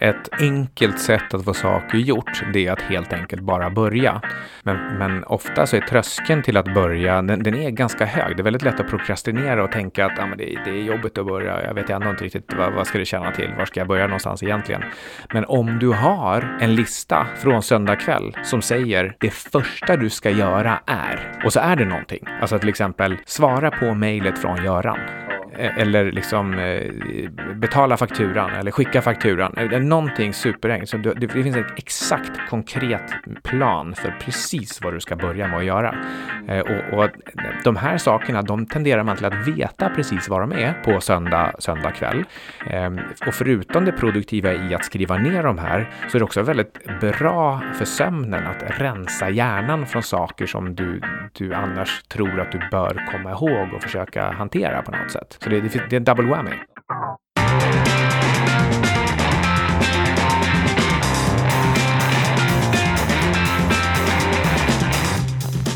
Ett enkelt sätt att få saker gjort, det är att helt enkelt bara börja. Men, men ofta så är tröskeln till att börja, den, den, är ganska hög. Det är väldigt lätt att prokrastinera och tänka att ah, men det, det är jobbigt att börja. Jag vet ändå inte riktigt vad, vad ska det tjäna till? Var ska jag börja någonstans egentligen? Men om du har en lista från söndag kväll som säger det första du ska göra är, och så är det någonting. Alltså till exempel svara på mejlet från Göran. E- eller liksom eh, betala fakturan eller skicka fakturan. Eller någonting superenkelt. Så det, finns en exakt konkret plan för precis vad du ska börja med att göra. Eh, och, och de här sakerna, de tenderar man till att veta precis vad de är på söndag, söndag kväll. Ehm, och förutom det produktiva i att skriva ner de här så är det också väldigt bra för sömnen att rensa hjärnan från saker som du, du annars tror att du bör komma ihåg och försöka hantera på något sätt. Så det, det, det är en double whammy.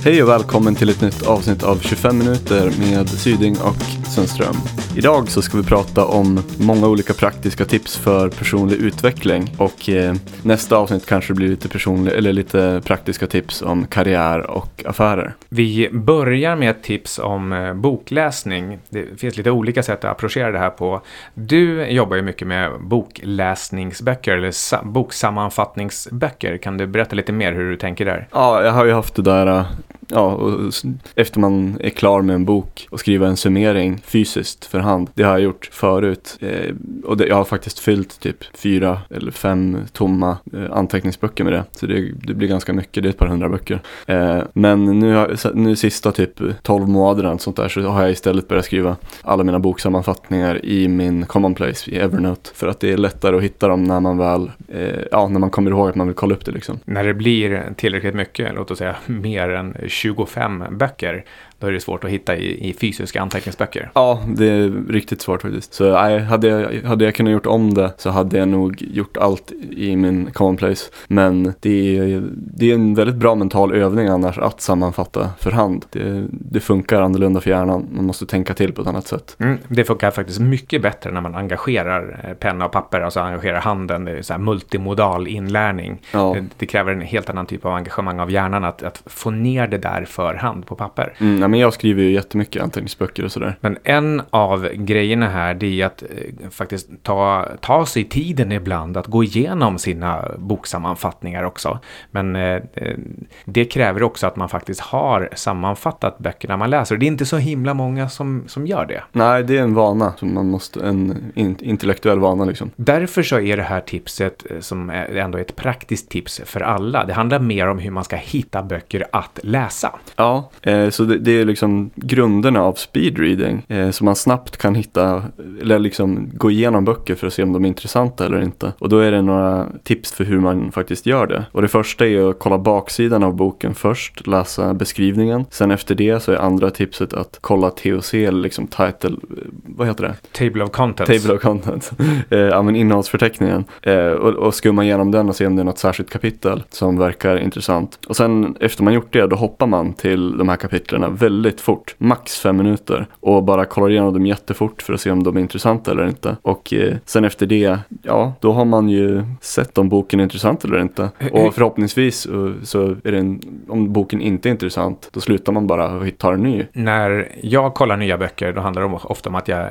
Hej och välkommen till ett nytt avsnitt av 25 minuter med Syding och Sundström. Idag så ska vi prata om många olika praktiska tips för personlig utveckling och eh, nästa avsnitt kanske blir lite personlig eller lite praktiska tips om karriär och affärer. Vi börjar med ett tips om eh, bokläsning. Det finns lite olika sätt att approchera det här på. Du jobbar ju mycket med bokläsningsböcker eller boksammanfattningsböcker. Kan du berätta lite mer hur du tänker där? Ja, jag har ju haft det där ja, och efter man är klar med en bok och skriva en summering fysiskt för hand. Det har jag gjort förut eh, och det, jag har faktiskt fyllt typ fyra eller fem tomma eh, anteckningsböcker med det. Så det, det, blir ganska mycket, det är ett par hundra böcker. Eh, men nu, har, nu sista typ 12 månaderna sånt där så har jag istället börjat skriva alla mina boksammanfattningar i min commonplace i Evernote. För att det är lättare att hitta dem när man väl, eh, ja när man kommer ihåg att man vill kolla upp det liksom. När det blir tillräckligt mycket, låt oss säga mer än 25 böcker, då är det svårt att hitta i, i fysiska anteckningsböcker. Ja, det är riktigt svårt faktiskt. Så nej, hade, jag, hade jag kunnat gjort om det så hade jag nog gjort allt i min commonplace. Men det är, det är en väldigt bra mental övning annars att sammanfatta för hand. Det, det funkar annorlunda för hjärnan. Man måste tänka till på ett annat sätt. Mm, det funkar faktiskt mycket bättre när man engagerar eh, penna och papper, alltså engagerar handen. Det är så multimodal inlärning. Ja. Det, det, kräver en helt annan typ av engagemang av hjärnan att, att få ner det där för hand på papper. Mm, men jag skriver ju jättemycket anteckningsböcker och sådär. Men en av grejerna här det är att eh, faktiskt ta, ta sig tiden ibland att gå igenom sina boksammanfattningar också. Men eh, eh, det kräver också att man faktiskt har sammanfattat böckerna man läser. Det är inte så himla många som, som gör det. Nej, det är en vana. Som man måste, en in, intellektuell vana liksom. Därför så är det här tipset eh, som är ändå ett praktiskt tips för alla. Det handlar mer om hur man ska hitta böcker att läsa. Ja, eh, så det, det är liksom grunderna av speedreading. Eh, så man snabbt kan hitta, eller liksom gå igenom böcker för att se om de är intressanta eller inte. Och då är det några tips för hur man faktiskt gör det. Och det första är att kolla baksidan av boken först, läsa beskrivningen. Sen efter det så är andra tipset att kolla TOC eller liksom title, vad heter det? Table of contents. Table of contents. eh, ja men innehållsförteckningen. Eh, och, och skumma igenom den och se om det är något särskilt kapitel som verkar intressant. Och sen efter man gjort det då hoppar man till de här kapitlerna väldigt fort, max fem minuter och bara kollar igenom dem jättefort för att se om de är intressanta eller inte. Och eh, sen efter det, ja, då har man ju sett om boken är intressant eller inte. Och förhoppningsvis så är det en, om boken inte är intressant, då slutar man bara och tar en ny. När jag kollar nya böcker, då handlar det ofta om att jag eh,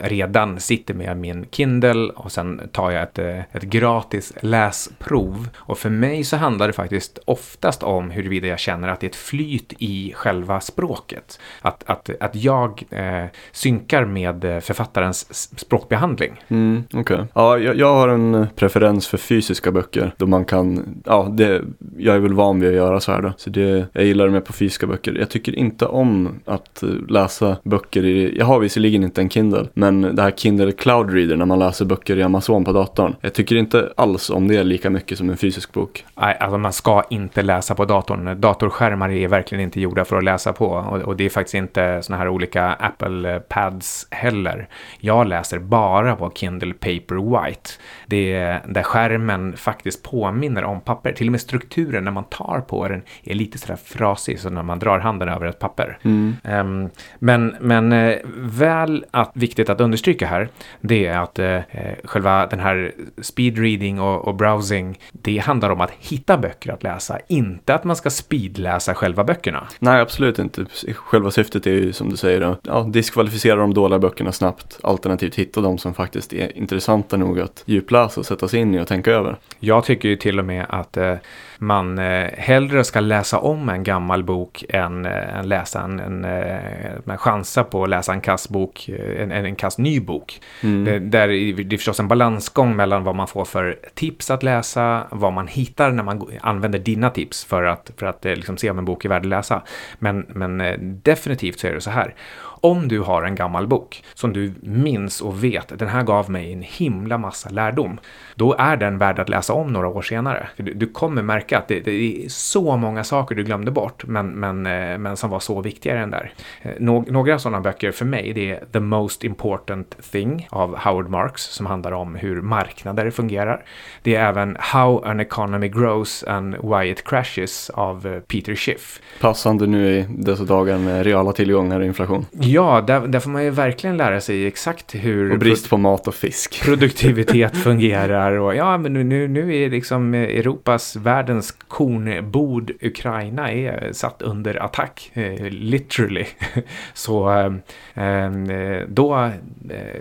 redan sitter med min Kindle och sen tar jag ett, eh, ett gratis läsprov. Och för mig så handlar det faktiskt oftast om huruvida jag känner att det är ett flyt i själva språket språket. Att, att, att jag eh, synkar med eh, författarens språkbehandling. Mm, okay. Ja, jag, jag, har en preferens för fysiska böcker. Då man kan, ja, det, jag är väl van vid att göra så här då. Så det, jag gillar det mer på fysiska böcker. Jag tycker inte om att läsa böcker i, jag har visserligen inte en Kindle, men det här Kindle Cloud Reader när man läser böcker i Amazon på datorn. Jag tycker inte alls om det lika mycket som en fysisk bok. Nej, alltså man ska inte läsa på datorn. Datorskärmar är är verkligen inte gjorda för att läsa på. Och, och det är faktiskt inte såna här olika Apple Pads heller. Jag läser bara på Kindle Paperwhite. Det är där skärmen faktiskt påminner om papper. Till och med strukturen när man tar på den är lite sådär frasig som när man drar handen över ett papper. Mm. Um, men men uh, väl att, viktigt att understryka här, det är att uh, själva den här speed reading och, och browsing, det handlar om att hitta böcker att läsa, inte att man ska speedläsa själva böckerna. Nej, absolut inte. Själva syftet är ju som du säger, ja, diskvalificera de dåliga böckerna snabbt, alternativt hitta de som faktiskt är intressanta nog att djupläsa och sätta sig in i och tänka över. Jag tycker ju till och med att eh, man eh, hellre ska läsa om en gammal bok än, eh, läsa en, en, en, chansa på att läsa en kass bok, en, en, en kass ny bok. Mm. Det, där är det är förstås en balansgång mellan vad man får för tips att läsa, vad man hittar när man använder dina tips för att, för att liksom se om en bok är värd att läsa. Men, men definitivt så är det så här. Om du har en gammal bok som du minns och vet, den här gav mig en himla massa lärdom, då är den värd att läsa om några år senare. Du, du kommer märka att det, det, är så många saker du glömde bort, men, men, eh, men som var så viktiga i den där. Eh, Nå, några sådana böcker för mig, det är The Most Important Thing av Howard Marks, som handlar om hur marknader fungerar. Det är även How an Economy Grows and Why It Crashes av eh, Peter Schiff. Passande nu i dessa dagar med reala tillgångar och inflation. Ja, där, där får man ju verkligen lära sig exakt hur... Och brist på mat och fisk. Produktivitet fungerar och ja, men nu, nu är liksom Europas, världens kornbod Ukraina är satt under attack, eh, literally. Så eh, eh, då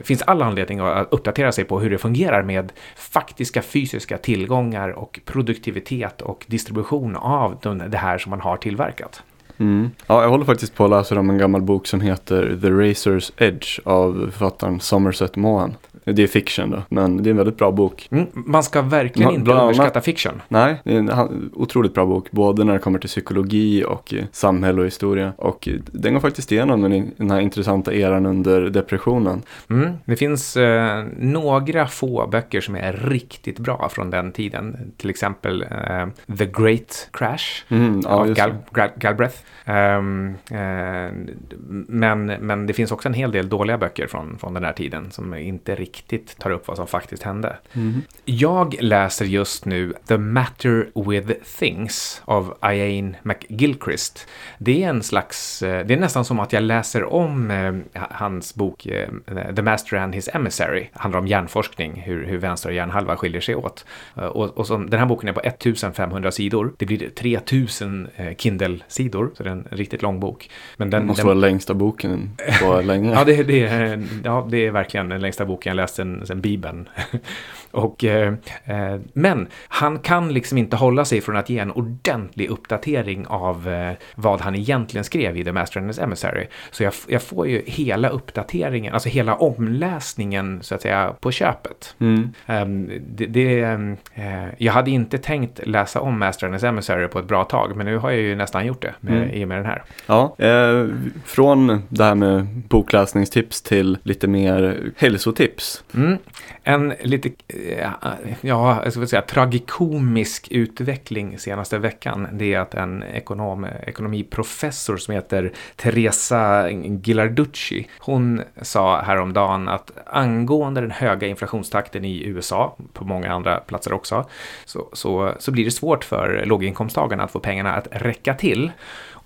finns all anledning att uppdatera sig på hur det fungerar med faktiska fysiska tillgångar och produktivitet och distribution av det här som man har tillverkat. Mm. Ja, jag håller faktiskt på att läsa om en gammal bok som heter The Razor's Edge av författaren Somerset Maugham. Det är fiction då, men det är en väldigt bra bok. Mm, man ska verkligen inte Bland underskatta fiction. Nej, det är en otroligt bra bok, både när det kommer till psykologi och eh, samhälle och historia. Och eh, den går faktiskt igenom den, den här intressanta eran under depressionen. Mm, det finns eh, några få böcker som är riktigt bra från den tiden. Till exempel eh, The Great Crash Mm, ja, av Gal. Gal, Galbraith. Ehm, eh, men, men det finns också en hel del dåliga böcker från, från den här tiden som inte riktigt tar upp vad som faktiskt hände. Mhm. Jag läser just nu The Matter with Things av Ian McGilchrist. Det är en slags, eh, det är nästan som att jag läser om eh, hans bok The Master and His Emissary. Det handlar om hjärnforskning, hur, hur vänster och hjärnhalva skiljer sig åt. Och, och som, den här boken är på 1500 sidor. Det blir 3000 eh, Kindle-sidor, så det är en riktigt lång bok. Men Det den, måste den, vara längsta boken på länge. Ja, det, det, är, ja, det är verkligen den längsta boken jag läst sen Bibeln. Och, eh, eh, men han kan liksom inte hålla sig från att ge en ordentlig uppdatering av eh, vad han egentligen skrev i The Master and His Emissary. Så jag, jag får ju hela uppdateringen, alltså hela omläsningen så att säga på köpet. Mm. Ehm, det, det, eh, jag hade inte tänkt läsa om Master and His Emissary på ett bra tag, men nu har jag ju nästan gjort det med, Mm. i och med den här. Ja, eh, från det här med bokläsningstips till lite mer hälsotips. Mm. En lite, ja, jag ska säga tragikomisk utveckling senaste veckan, det är att en ekonom, ekonomiprofessor som heter Teresa Ghilarducci, hon sa häromdagen att angående den höga inflationstakten i USA, på många andra platser också, så, så, så blir det svårt för låginkomsttagarna att få pengarna att räcka till.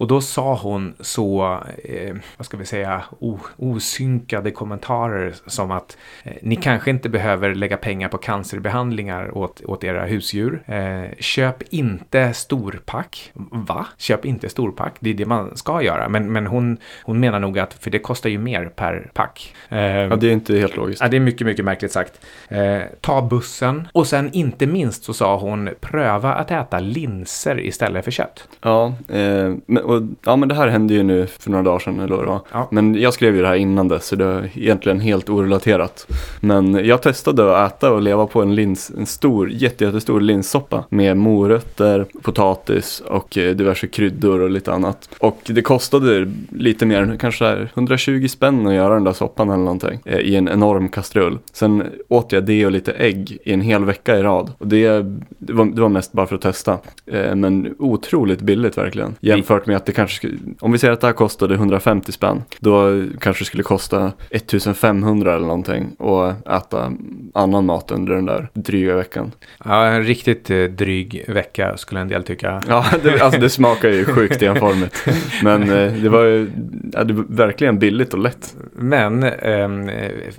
Och då sa hon så, eh, vad ska vi säga, o, osynkade kommentarer som att eh, ni kanske inte behöver lägga pengar på cancerbehandlingar åt, åt era husdjur. Eh, köp inte storpack. Va? Köp inte storpack. Det är det man ska göra. Men, men hon, hon menar nog att, för det kostar ju mer per pack. Eh, Ja, det är inte helt logiskt. Ja, det är mycket, mycket märkligt sagt. Eh, ta bussen. Och sen inte minst så sa hon pröva att äta linser istället för kött. Ja, eh, men, och, ja, men det här hände ju nu för några dagar sedan, eller vad det var. Ja. Men jag skrev ju det här innan dess, så det är egentligen helt orelaterat. Men jag testade att äta och leva på en, lins, en stor, jätte, jättestor linssoppa med morötter, potatis och eh, diverse kryddor och lite annat. Och det kostade lite mer, kanske så här 120 spänn att göra den där soppan eller någonting eh, i en enorm kastrull. Sen åt jag det och lite ägg i en hel vecka i rad. Och det, det, var, det var mest bara för att testa. Eh, men otroligt billigt verkligen. Jämfört med att det kanske om vi säger att det här kostade 150 spänn, då kanske det skulle kosta 1500 eller någonting att äta annan mat under den där dryga veckan. Ja, en riktigt eh, dryg vecka skulle en del tycka. Ja, det, alltså det smakar ju sjukt enformigt. Men eh, det var ju ja, det var verkligen billigt och lätt. Men eh,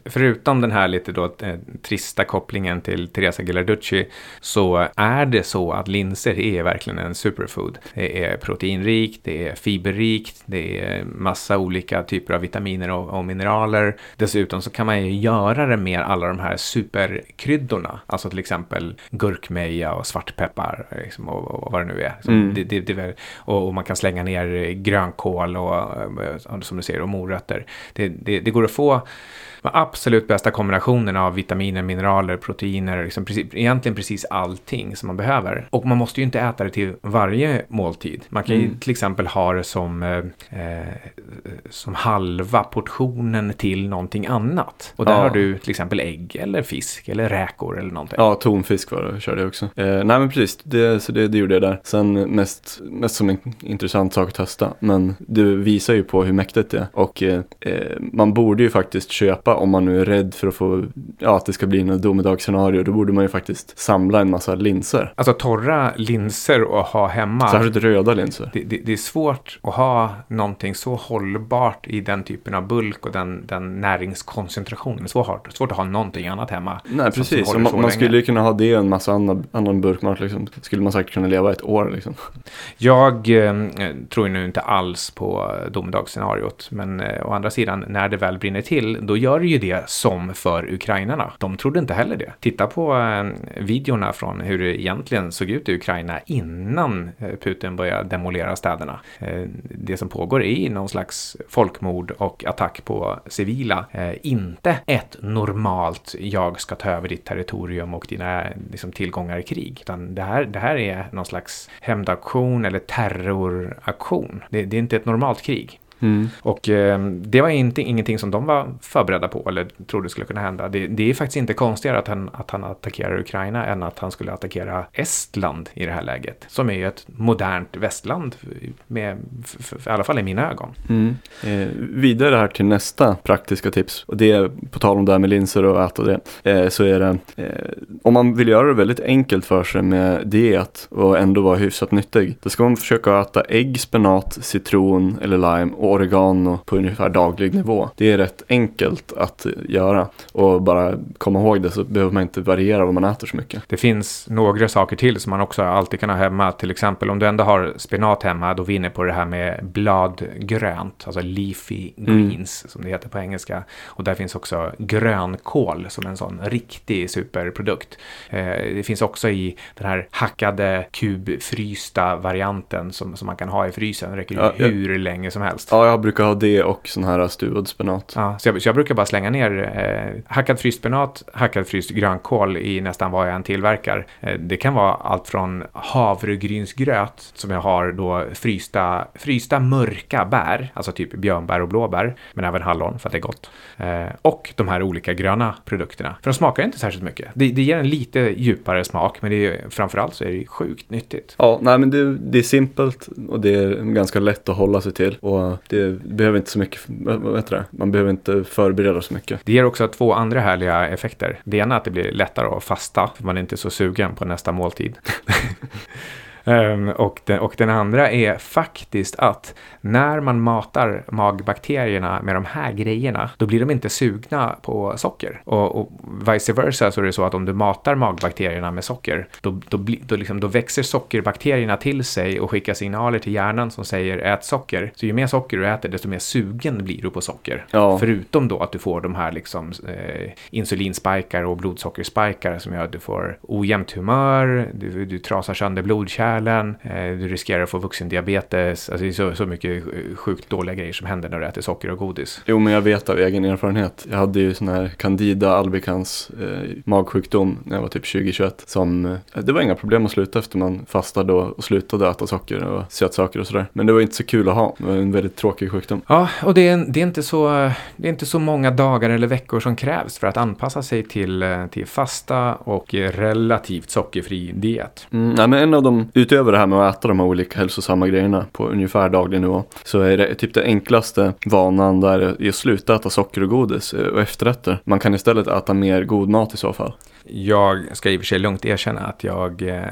förutom den här lite då eh, trista kopplingen till Teresa Ghilarducci så är det så att linser är verkligen en superfood. Det är proteinrikt, det är fiberrikt, det är massa olika typer av vitaminer och, och mineraler. Dessutom så kan man ju göra det med alla de här superkryddorna, alltså till exempel gurkmeja och svartpeppar liksom, och, och, vad det nu är. Mm. Det, det, det, och, och, man kan slänga ner grönkål och, som du ser, och morötter. Det, det, går att få de absolut bästa kombinationen av vitaminer, mineraler, proteiner, liksom precis, egentligen precis allting som man behöver. Och man måste ju inte äta det till varje måltid. Man kan ju mm. till exempel ha det som, eh, eh, som halva portionen till någonting annat. Och där ja. har du till exempel ägg eller fisk eller räkor eller någonting. Ja, tonfisk var det, körde jag också. Eh, nej men precis, det, så det, det gjorde jag där. Sen mest, mest som en intressant sak att testa. Men du visar ju på hur mäktigt det är. Och eh, eh man borde ju faktiskt köpa om man nu är rädd för att få, ja, att det ska bli något domedagsscenario, då borde man ju faktiskt samla en massa linser. Alltså torra linser att ha hemma. Särskilt röda linser. Det, det, det, svårt att ha någonting så hållbart i den typen av bulk och den, den näringskoncentrationen. Det är svårt, svårt att ha någonting annat hemma. Nej, precis. Som man, man skulle ju kunna ha det och en massa annan, annan burkmat. Liksom. Skulle man säkert kunna leva ett år. Liksom. Jag eh, tror nu inte alls på domedagsscenariot. Men eh, å andra sidan, när det väl brinner till, då gör det ju det som för ukrainarna. De trodde inte heller det. Titta på eh, videorna från hur det egentligen såg ut i Ukraina innan eh, Putin började demolera städerna. Eh, det som pågår är någon slags folkmord och attack på civila. Eh, inte ett normalt jag ska ta över ditt territorium och dina liksom, tillgångar i krig. Utan det här, det här är någon slags hämndaktion eller terroraktion. Det, det är inte ett normalt krig. Mm. Och eh, det var inte, ingenting som de var förberedda på eller trodde skulle kunna hända. Det, det, är faktiskt inte konstigare att han, att han attackerar Ukraina än att han skulle attackera Estland i det här läget. Som är ju ett modernt västland, med, i alla fall i mina ögon. Mm. Eh, vidare här till nästa praktiska tips. Och det är på tal om det här med linser och äta det. Eh, så är det, eh, om man vill göra det väldigt enkelt för sig med diet och ändå vara hyfsat nyttig. Då ska man försöka äta ägg, spenat, citron eller lime och oregano på ungefär daglig nivå. Det är rätt enkelt att göra och bara komma ihåg det så behöver man inte variera vad man äter så mycket. Det finns några saker till som man också alltid kan ha hemma. Till exempel om du ändå har spenat hemma, då vinner på det här med bladgrönt, alltså leafy mm. greens mm. som det heter på engelska. Och där finns också grönkål som en sån riktig superprodukt. Eh, det finns också i den här hackade kubfrysta varianten som, som man kan ha i frysen. Det räcker ja, hur ja. länge som helst. Ja, jag brukar ha det och sån här stuvad spenat. Ja, så jag, så jag brukar bara slänga ner eh, hackad fryst spenat, hackad fryst grönkål i nästan vad jag än tillverkar. Eh, det kan vara allt från havregrynsgröt som jag har då frysta, frysta mörka bär, alltså typ björnbär och blåbär, men även hallon för att det är gott. Eh, och de här olika gröna produkterna. För de smakar inte särskilt mycket. Det, det ger en lite djupare smak, men det är, framförallt så är det sjukt nyttigt. Ja, nej men det, det är simpelt och det är ganska lätt att hålla sig till. Och det behöver inte så mycket, vad heter det? Man behöver inte förbereda så mycket. Det ger också två andra härliga effekter. Det ena är att det blir lättare att fasta, för man är inte så sugen på nästa måltid. Um, och, den, och den andra är faktiskt att när man matar magbakterierna med de här grejerna, då blir de inte sugna på socker. Och, och vice versa så är det så att om du matar magbakterierna med socker, då, då, då, liksom, då växer sockerbakterierna till sig och skickar signaler till hjärnan som säger ät socker. Så ju mer socker du äter, desto mer sugen blir du på socker. Ja. Förutom då att du får de här liksom, eh, insulinspikar och blodsockerspikar som gör att du får ojämnt humör, du, du trasar sönder blodkärl kärlen, eh, du riskerar att få vuxendiabetes. Alltså det är så, så mycket sjukt dåliga grejer som händer när du äter socker och godis. Jo, men jag vet av egen erfarenhet. Jag hade ju sån här candida albicans eh, magsjukdom när jag var typ 20-21. Som, eh, det var inga problem att sluta efter man fastade och, och slutade äta socker och sötsaker och sådär. Men det var inte så kul att ha. Det var en väldigt tråkig sjukdom. Ja, och det är, det är, inte, så, det är inte så många dagar eller veckor som krävs för att anpassa sig till, eh, till fasta och relativt sockerfri diet. Mm, nej, men en av de utöver det här med att äta de här olika hälsosamma grejerna på ungefär daglig nivå så är det typ den enklaste vanan där är att sluta äta socker och godis eh, och efterrätter. Man kan istället äta mer god mat i så fall. Jag ska i och för sig lugnt erkänna att jag, eh,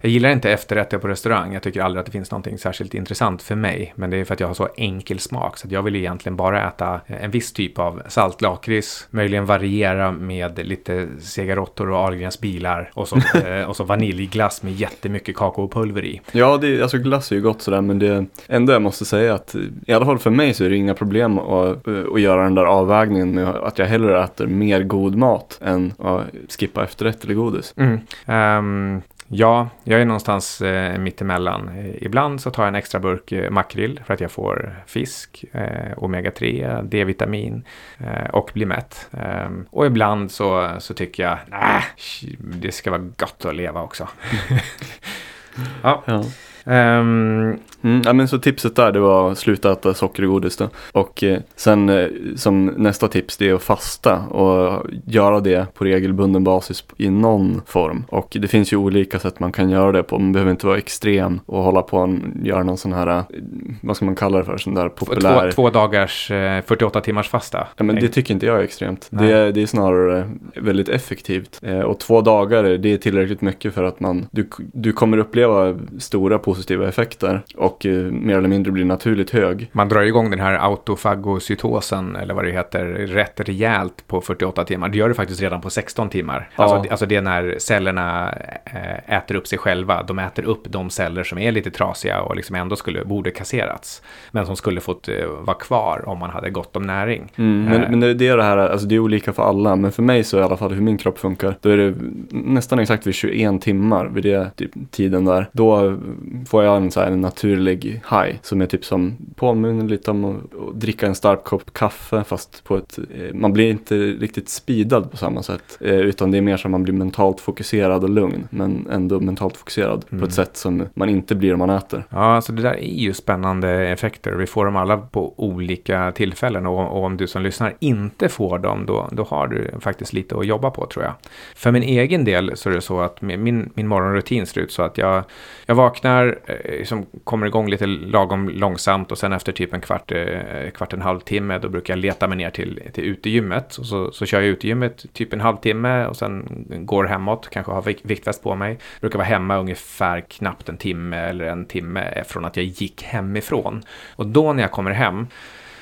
jag gillar inte efterrätter på restaurang. Jag tycker aldrig att det finns någonting särskilt intressant för mig. Men det är för att jag har så enkel smak. Så jag vill egentligen bara äta en viss typ av saltlakrits. Möjligen variera med lite segarottor och Ahlgrens bilar. Och så, eh, och så vaniljglass med jättemycket kakaopulver i. Ja, det, alltså glass är ju gott sådär. Men det ändå jag måste säga att i alla fall för mig så är det inga problem att, att göra den där avvägningen med att jag hellre äter mer god mat än att skippa efterrätt eller godis. Mm. Um, ja, jag är någonstans eh, mittemellan. Ibland så tar jag en extra burk eh, makrill för att jag får fisk, eh, omega-3, D-vitamin eh, och blir mätt. Um, och ibland så, så tycker jag, nej, det ska vara gott att leva också. ja. ja. Um, mm, ja, men så tipset där det var att sluta äta socker och godis då. Och eh, sen eh, som nästa tips det är att fasta och göra det på regelbunden basis i någon form. Och det finns ju olika sätt man kan göra det på. Man behöver inte vara extrem och hålla på och göra någon sån här, eh, vad ska man kalla det för, sån där populär. Två, två dagars 48 timmars fasta. Ja, men det tycker inte jag är extremt. Det, det, är snarare väldigt effektivt. Och två dagar det är tillräckligt mycket för att man, du, du kommer uppleva stora positiva effekter och eh, mer eller mindre blir naturligt hög. Man drar igång den här autofagocytosen eller vad det heter rätt rejält på 48 timmar. Det gör det faktiskt redan på 16 timmar. Ja. Alltså, alltså det är när cellerna eh, äter upp sig själva. De äter upp de celler som är lite trasiga och liksom ändå skulle, borde kasserats. Men som skulle fått eh, vara kvar om man hade gott om näring. Mm, men, men det är det här, alltså det är olika för alla. Men för mig så i alla fall hur min kropp funkar. Då är det nästan exakt vid 21 timmar vid det typ, tiden där. Då får jag en, så här, en naturlig high som är typ som påminner lite om att dricka en stark kopp kaffe fast på ett, eh, man blir inte riktigt speedad på samma sätt eh, utan det är mer som man blir mentalt fokuserad och lugn men ändå mentalt fokuserad mm. på ett sätt som man inte blir om man äter. Ja, alltså det där är ju spännande effekter. Vi får dem alla på olika tillfällen och, och om du som lyssnar inte får dem då, då har du faktiskt lite att jobba på tror jag. För min egen del så är det så att min, min morgonrutin ser ut så att jag, jag vaknar Eh, som kommer igång lite lagom långsamt och sen efter typ en kvart, eh, kvart en halvtimme då brukar jag leta mig ner till, till utegymmet. Och så, så kör jag utegymmet typ en halvtimme och sen går hemåt, kanske har viktväst på mig. Brukar vara hemma ungefär knappt en timme eller en timme från att jag gick hemifrån. Och då när jag kommer hem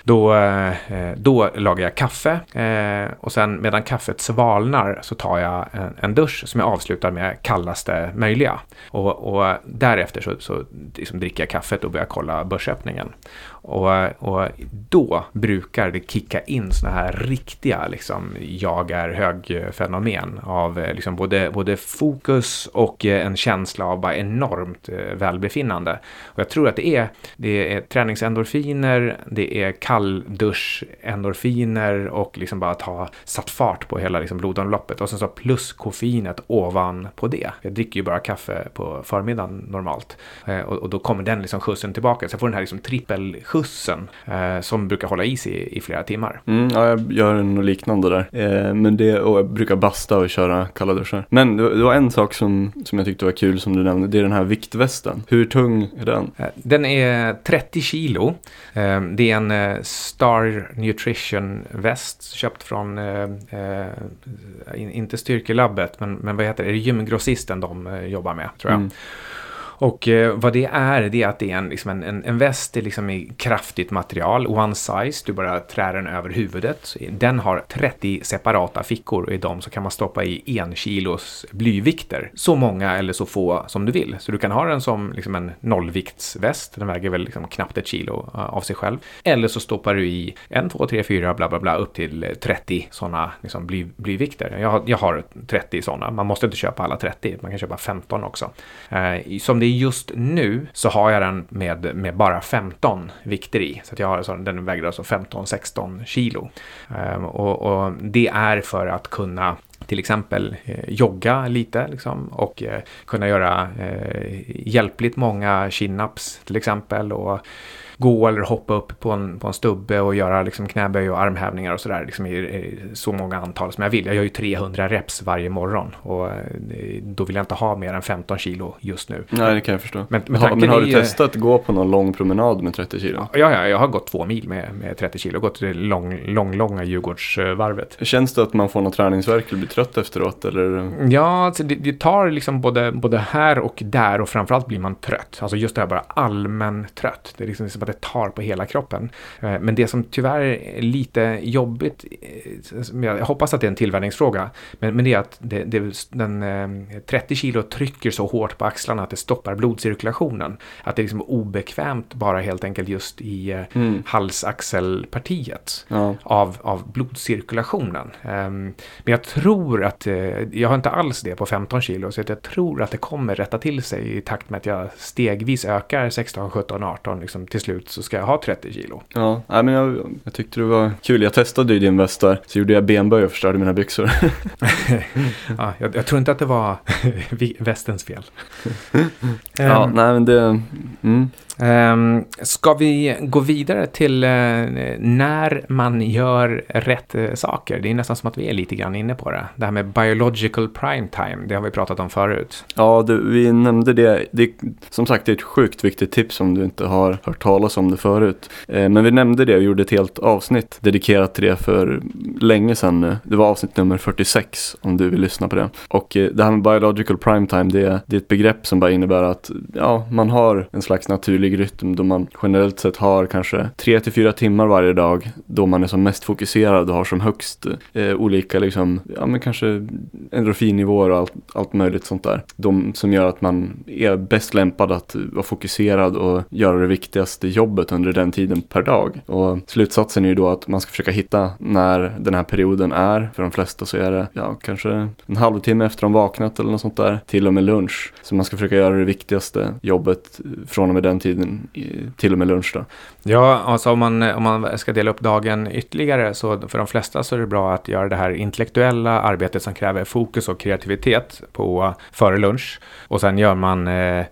då, eh, då lagar jag kaffe eh, och sen medan kaffet svalnar så tar jag en, en dusch som jag avslutar med kallaste möjliga. Och, och därefter så, så liksom dricker jag kaffet och börjar kolla börsöppningen. Och, och då brukar det kicka in såna här riktiga liksom, jag är hög-fenomen av eh, liksom, både, både fokus och en känsla av bara enormt välbefinnande. Och jag tror att det är, det är träningsendorfiner, det är kalldusch-endorfiner och liksom bara ha satt fart på hela liksom, blodomloppet och sen så plus koffeinet ovan på det. Jag dricker ju bara kaffe på förmiddagen normalt och, och då kommer den liksom skjutsen tillbaka. Så jag får den här liksom trippel skjutsen eh, som brukar hålla i sig i, i flera timmar. Mm, ja, jag gör något liknande där. Eh, men det, och jag brukar basta och köra kalla duschar. Men det, det, var en sak som, som jag tyckte var kul som du nämnde. Det är den här viktvästen. Hur tung är den? Eh, den är 30 kilo. Eh, det är en eh, Star Nutrition väst köpt från, eh, eh inte Styrkelabbet, men, men vad heter det, är det gymgrossisten de eh, jobbar med tror jag. Mm. Och eh, vad det är, det är att det är en, liksom en, en, en väst liksom i kraftigt material, one size, du bara trär den över huvudet. Den har 30 separata fickor och i dem så kan man stoppa i en kilos blyvikter. Så många eller så få som du vill. Så du kan ha den som liksom en nollviktsväst, den väger väl liksom knappt ett kilo eh, av sig själv. Eller så stoppar du i en, två, tre, fyra, bla bla bla, upp till eh, 30 sådana liksom bly, blyvikter. Jag har, jag har 30 sådana, man måste inte köpa alla 30, man kan köpa 15 också. Eh, som det är just nu så har jag den med, med bara 15 vikter i. Så att jag har så den väger alltså 15-16 kilo. Um, och, och det är för att kunna till exempel eh, jogga lite liksom, och eh, kunna göra eh, hjälpligt många chin-ups till exempel. Och gå eller hoppa upp på en, på en stubbe och göra liksom knäböj och armhävningar och sådär liksom i, i, så många antal som jag vill. Jag gör ju 300 reps varje morgon och eh, då vill jag inte ha mer än 15 kilo just nu. Nej, det kan jag förstå. Men, men, ha, men har du är, testat att gå på någon lång promenad med 30 kilo? Ja, ja, jag har gått två mil med, med 30 kilo. Gått det lång, lång, långa Djurgårdsvarvet. Känns det att man får någon träningsverk eller blir trött efteråt? Eller? Ja, alltså det, det, tar liksom både, både här och där och framförallt blir man trött. Alltså just det här bara allmän trött. Det är liksom att det tar på hela kroppen. Eh, men det som tyvärr är lite jobbigt, eh, jag hoppas att det är en tillvänjningsfråga, men, men det är att det, det, den 30 eh, kilo trycker så hårt på axlarna att det stoppar blodcirkulationen. Att det är liksom obekvämt bara helt enkelt just i mm. halsaxelpartiet ja. av, av blodcirkulationen. Ehm, men jag tror att, jag har inte alls det på 15 kilo, så jag tror att det kommer rätta till sig i takt med att jag stegvis ökar 16, 17, 18. Liksom, till slut så ska jag ha 30 kilo. Ja, men jag, jag tyckte det var kul. Jag testade ju din väst där, så gjorde jag benböj och förstörde mina byxor. ja, jag, jag, tror inte att det var västens fel. ja, um, nej men det... Mm. Um, ska vi gå vidare till uh, när man gör rätt uh, saker? Det är nästan som att vi är lite grann inne på det. Det här med biological prime time, det har vi pratat om förut. Ja, det, vi nämnde det. det. Som sagt, det är ett sjukt viktigt tips om du inte har hört talas om det förut. Eh, men vi nämnde det och gjorde ett helt avsnitt dedikerat till det för länge sedan nu. Det var avsnitt nummer 46 om du vill lyssna på det. Och eh, det här med biological prime time, det, det är ett begrepp som bara innebär att ja, man har en slags naturlig naturlig rytm då man generellt sett har kanske 3 till 4 timmar varje dag då man är som mest fokuserad och har som högst eh, olika liksom, ja men kanske endorfinnivåer och allt, allt möjligt sånt där. De som gör att man är bäst lämpad att vara fokuserad och göra det viktigaste jobbet under den tiden per dag. Och slutsatsen är ju då att man ska försöka hitta när den här perioden är. För de flesta så är det ja, kanske en halvtimme efter de vaknat eller något sånt där. Till och med lunch. Så man ska försöka göra det viktigaste jobbet från och med den tiden till och med lunch då. Ja, alltså om man, om man ska dela upp dagen ytterligare så för de flesta så är det bra att göra det här intellektuella arbetet som kräver fokus och kreativitet på före lunch. Och sen gör man eh,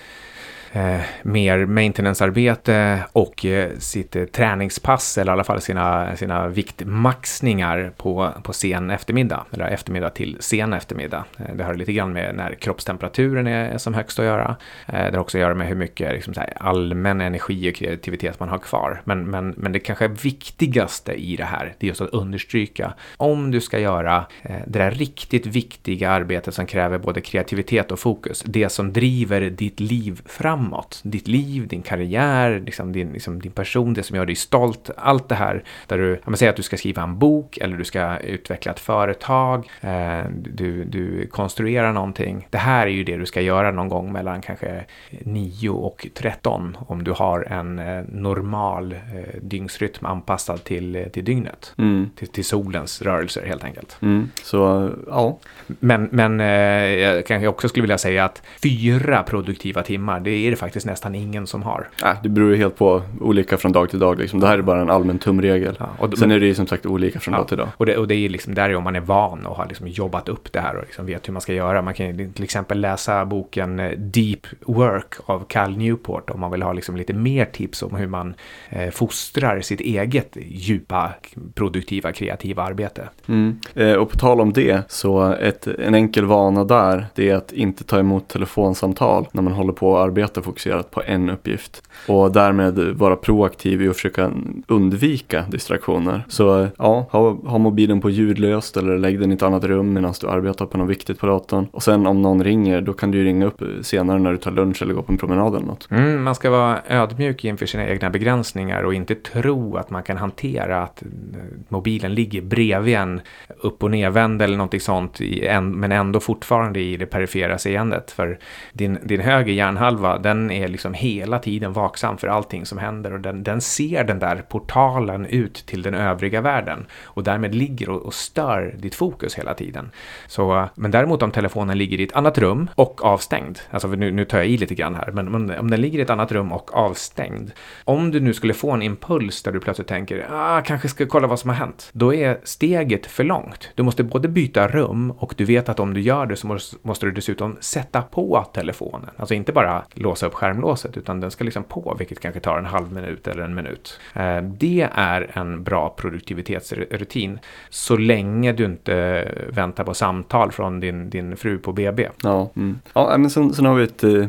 eh, mer maintenancearbete och eh, sitt eh, träningspass eller i alla fall sina, sina viktmaxningar på, på sen eftermiddag, eller eftermiddag till sen eftermiddag. Eh, det har lite grann med när kroppstemperaturen är, är som högst att göra. Eh, det har också att göra med hur mycket liksom, här, allmän energi och kreativitet man har kvar. Men, men, men det kanske viktigaste i det här, det är just att understryka om du ska göra eh, det där riktigt viktiga arbetet som kräver både kreativitet och fokus, det som driver ditt liv framåt framåt. Ditt liv, din karriär, liksom din, liksom din person, det som gör dig stolt. Allt det här där du, man säger att du ska skriva en bok eller du ska utveckla ett företag, eh, du, du konstruerar någonting. Det här är ju det du ska göra någon gång mellan kanske 9 och 13 om du har en eh, normal eh, dygnsrytm anpassad till, till dygnet. Mm. Till, till, solens rörelser helt enkelt. Mm. Så, ja. Men, men eh, jag kanske också skulle vilja säga att fyra produktiva timmar, det är det faktiskt nästan ingen som har. Nej, det beror ju helt på olika från dag till dag. Liksom. Det här är bara en allmän tumregel. Ja, och, Sen är det ju som sagt olika från ja, dag till dag. Och det, och det är liksom där om man är van och har liksom jobbat upp det här och liksom vet hur man ska göra. Man kan till exempel läsa boken eh, Deep Work av Cal Newport om man vill ha liksom lite mer tips om hur man eh, fostrar sitt eget djupa, produktiva, kreativa arbete. Mm. Eh, och på tal om det, så ett, en enkel vana där, det är att inte ta emot telefonsamtal när man håller på att arbeta fokuserat på en uppgift. Och därmed vara proaktiv i att försöka undvika distraktioner. Så ja, ha, ha mobilen på ljudlöst eller lägg den i ett annat rum medan du arbetar på något viktigt på datorn. Och sen om någon ringer, då kan du ringa upp senare när du tar lunch eller går på en promenad eller något. Mm, man ska vara ödmjuk inför sina egna begränsningar och inte tro att man kan hantera att mobilen ligger bredvid en upp och nedvänd eller någonting sånt, men ändå fortfarande i det perifera seendet. För din, din höger hjärnhalva, den är liksom hela tiden vaksam för allting som händer och den, den ser den där portalen ut till den övriga världen och därmed ligger och, och stör ditt fokus hela tiden. Så, men däremot om telefonen ligger i ett annat rum och avstängd, alltså nu, nu tar jag i lite grann här, men om, om den ligger i ett annat rum och avstängd, om du nu skulle få en impuls där du plötsligt tänker, ah, kanske ska kolla vad som har hänt, då är steget för långt. Du måste både byta rum och du vet att om du gör det så måste, måste du dessutom sätta på telefonen, alltså inte bara låta låsa upp skärmlåset utan den ska liksom på vilket kanske tar en halv minut eller en minut. Eh, det är en bra produktivitetsrutin så länge du inte väntar på samtal från din, din fru på BB. Ja, mm. ja men sen, sen har vi ett, eh,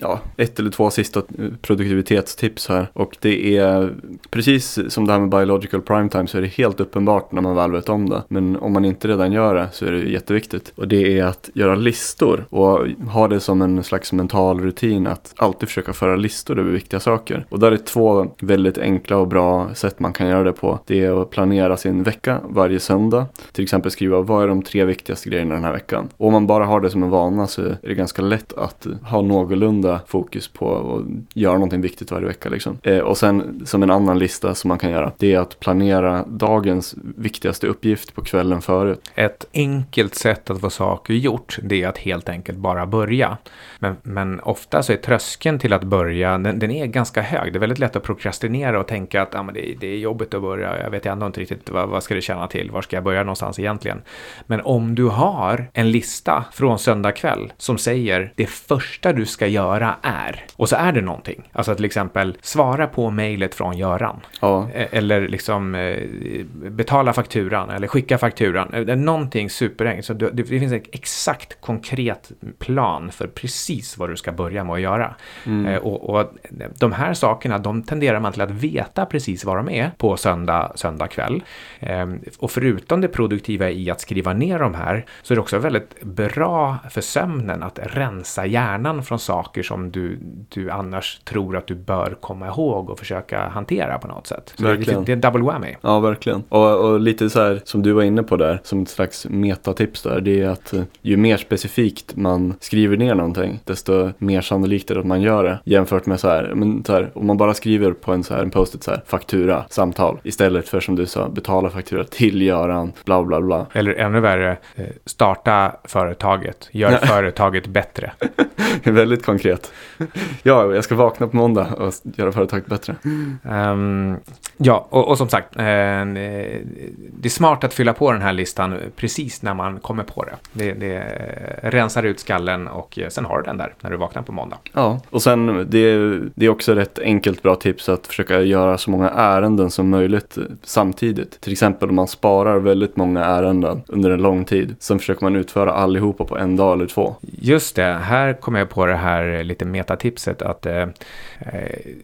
ja, ett eller två sista produktivitetstips här och det är precis som det här med biological prime time. så är det helt uppenbart när man väl vet om det. Men om man inte redan gör det så är det jätteviktigt. Och det är att göra listor och ha det som en slags mental rutin att alltid försöka föra listor över viktiga saker. Och där är två väldigt enkla och bra sätt man kan göra det på. Det är att planera sin vecka varje söndag. Till exempel skriva vad är de tre viktigaste grejerna den här veckan. Och om man bara har det som en vana så är det ganska lätt att ha någorlunda fokus på att göra någonting viktigt varje vecka. Liksom. Eh, och sen som en annan lista som man kan göra det är att planera dagens viktigaste uppgift på kvällen förut. Ett enkelt sätt att få saker gjort det är att helt enkelt bara börja. Men, men ofta så är tröskeln till att börja, den, den, är ganska hög. Det är väldigt lätt att prokrastinera och tänka att ah, men det, det är jobbigt att börja. Jag vet ändå inte riktigt vad, vad ska det känna till. Var ska jag börja någonstans egentligen? Men om du har en lista från söndag kväll som säger det första du ska göra är och så är det någonting. Alltså till exempel svara på mejlet från Göran. Ja. E, eller liksom eh, betala fakturan eller skicka fakturan. Eh, någonting superenkelt. Så det, det finns en exakt konkret plan för precis vad du ska börja med att göra. Mm. Eh, och, och, de här sakerna, de tenderar man till att veta precis vad de är på söndag, söndag kväll. Ehm, och förutom det produktiva i att skriva ner de här så är det också väldigt bra för sömnen att rensa hjärnan från saker som du, du annars tror att du bör komma ihåg och försöka hantera på något sätt. Så verkligen. Det, är double whammy. Ja, verkligen. Och, och, lite så här som du var inne på där, som ett slags metatips där, det är att eh, ju mer specifikt man skriver ner någonting, desto mer sannolikt är att man gör det. Jämfört med så här, men så här om man bara skriver på en, så här, en post-it så här, faktura, samtal, istället för som du sa, betala faktura till Göran, bla bla bla. Eller ännu värre, eh, starta företaget, gör företaget bättre. Väldigt konkret. Ja, jag ska vakna på måndag och göra företaget bättre. Um, ja, och, och, som sagt, eh, det är smart att fylla på den här listan precis när man kommer på det. Det, det rensar ut skallen och sen har du den där när du vaknar på måndag. Ja, och sen det, det är också ett enkelt bra tips att försöka göra så många ärenden som möjligt samtidigt. Till exempel om man sparar väldigt många ärenden under en lång tid. Sen försöker man utföra allihopa på en dag eller två. Just det, här kommer jag på det här lite metatipset att eh, eh,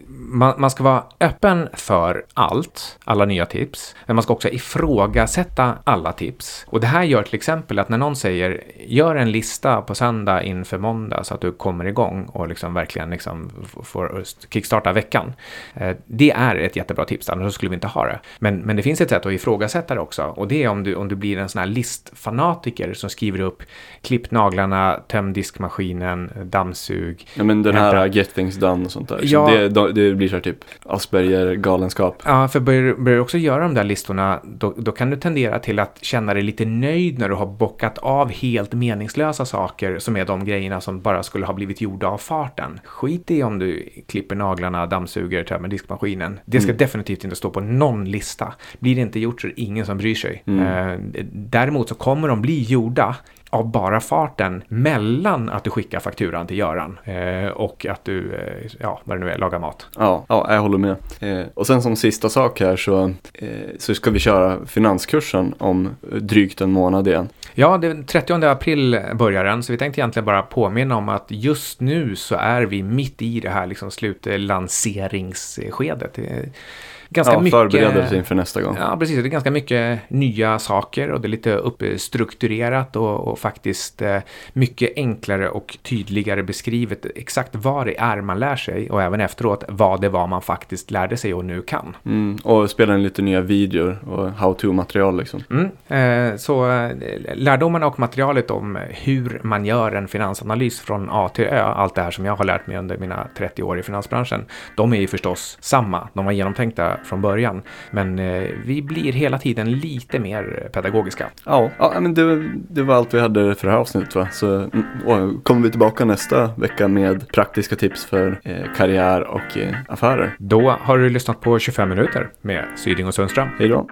man, man, ska vara öppen för allt, alla nya tips. Men man ska också ifrågasätta alla tips. Och det här gör till exempel att när någon säger gör en lista på söndag inför måndag så att du kommer igång och liksom verkligen liksom får kickstarta veckan. Eh, det är ett jättebra tips, annars skulle vi inte ha det. Men, men det finns ett sätt att ifrågasätta det också och det är om du, om du blir en sån här listfanatiker som skriver upp klipp naglarna, töm diskmaskinen, dammsug. Ja men den här get things done och sånt där. Ja, det, det blir så här typ Asperger-galenskap. Ja, för börjar, börjar du också göra de där listorna, då, då kan du tendera till att känna dig lite nöjd när du har bockat av helt meningslösa saker som är de grejerna som bara skulle ha blivit gjorda av farten. Skit i om du klipper naglarna, dammsuger, tömmer diskmaskinen. Det ska mm. definitivt inte stå på någon lista. Blir det inte gjort så är det ingen som bryr sig. Mm. Eh, däremot så kommer de bli gjorda av bara farten mellan att du skickar fakturan till Göran eh, och att du, eh, ja, vad det nu är, lagar mat. Ja, ja jag håller med. Eh, och sen som sista sak här så, eh, så ska vi köra finanskursen om drygt en månad igen. Ja, den 30 april börjar den, så vi tänkte egentligen bara påminna om att just nu så är vi mitt i det här liksom slutlanseringsskedet ganska ja, mycket... förberedelse inför nästa gång. Ja, precis. Det är ganska mycket nya saker och det är lite uppstrukturerat och, och faktiskt eh, mycket enklare och tydligare beskrivet exakt vad det är man lär sig och även efteråt vad det var man faktiskt lärde sig och nu kan. Mm, och spela in lite nya videor och how-to-material liksom. Mm, eh, så eh, lärdomarna och materialet om hur man gör en finansanalys från A till Ö, allt det här som jag har lärt mig under mina 30 år i finansbranschen, de är ju förstås samma. De var genomtänkta från början. Men eh, vi blir hela tiden lite mer pedagogiska. Ja, ja men det, det var allt vi hade för det här avsnittet va. Så mm, kommer vi tillbaka nästa vecka med praktiska tips för eh, karriär och eh, affärer. Då har du lyssnat på 25 minuter med Syding och Sundström. Hej då.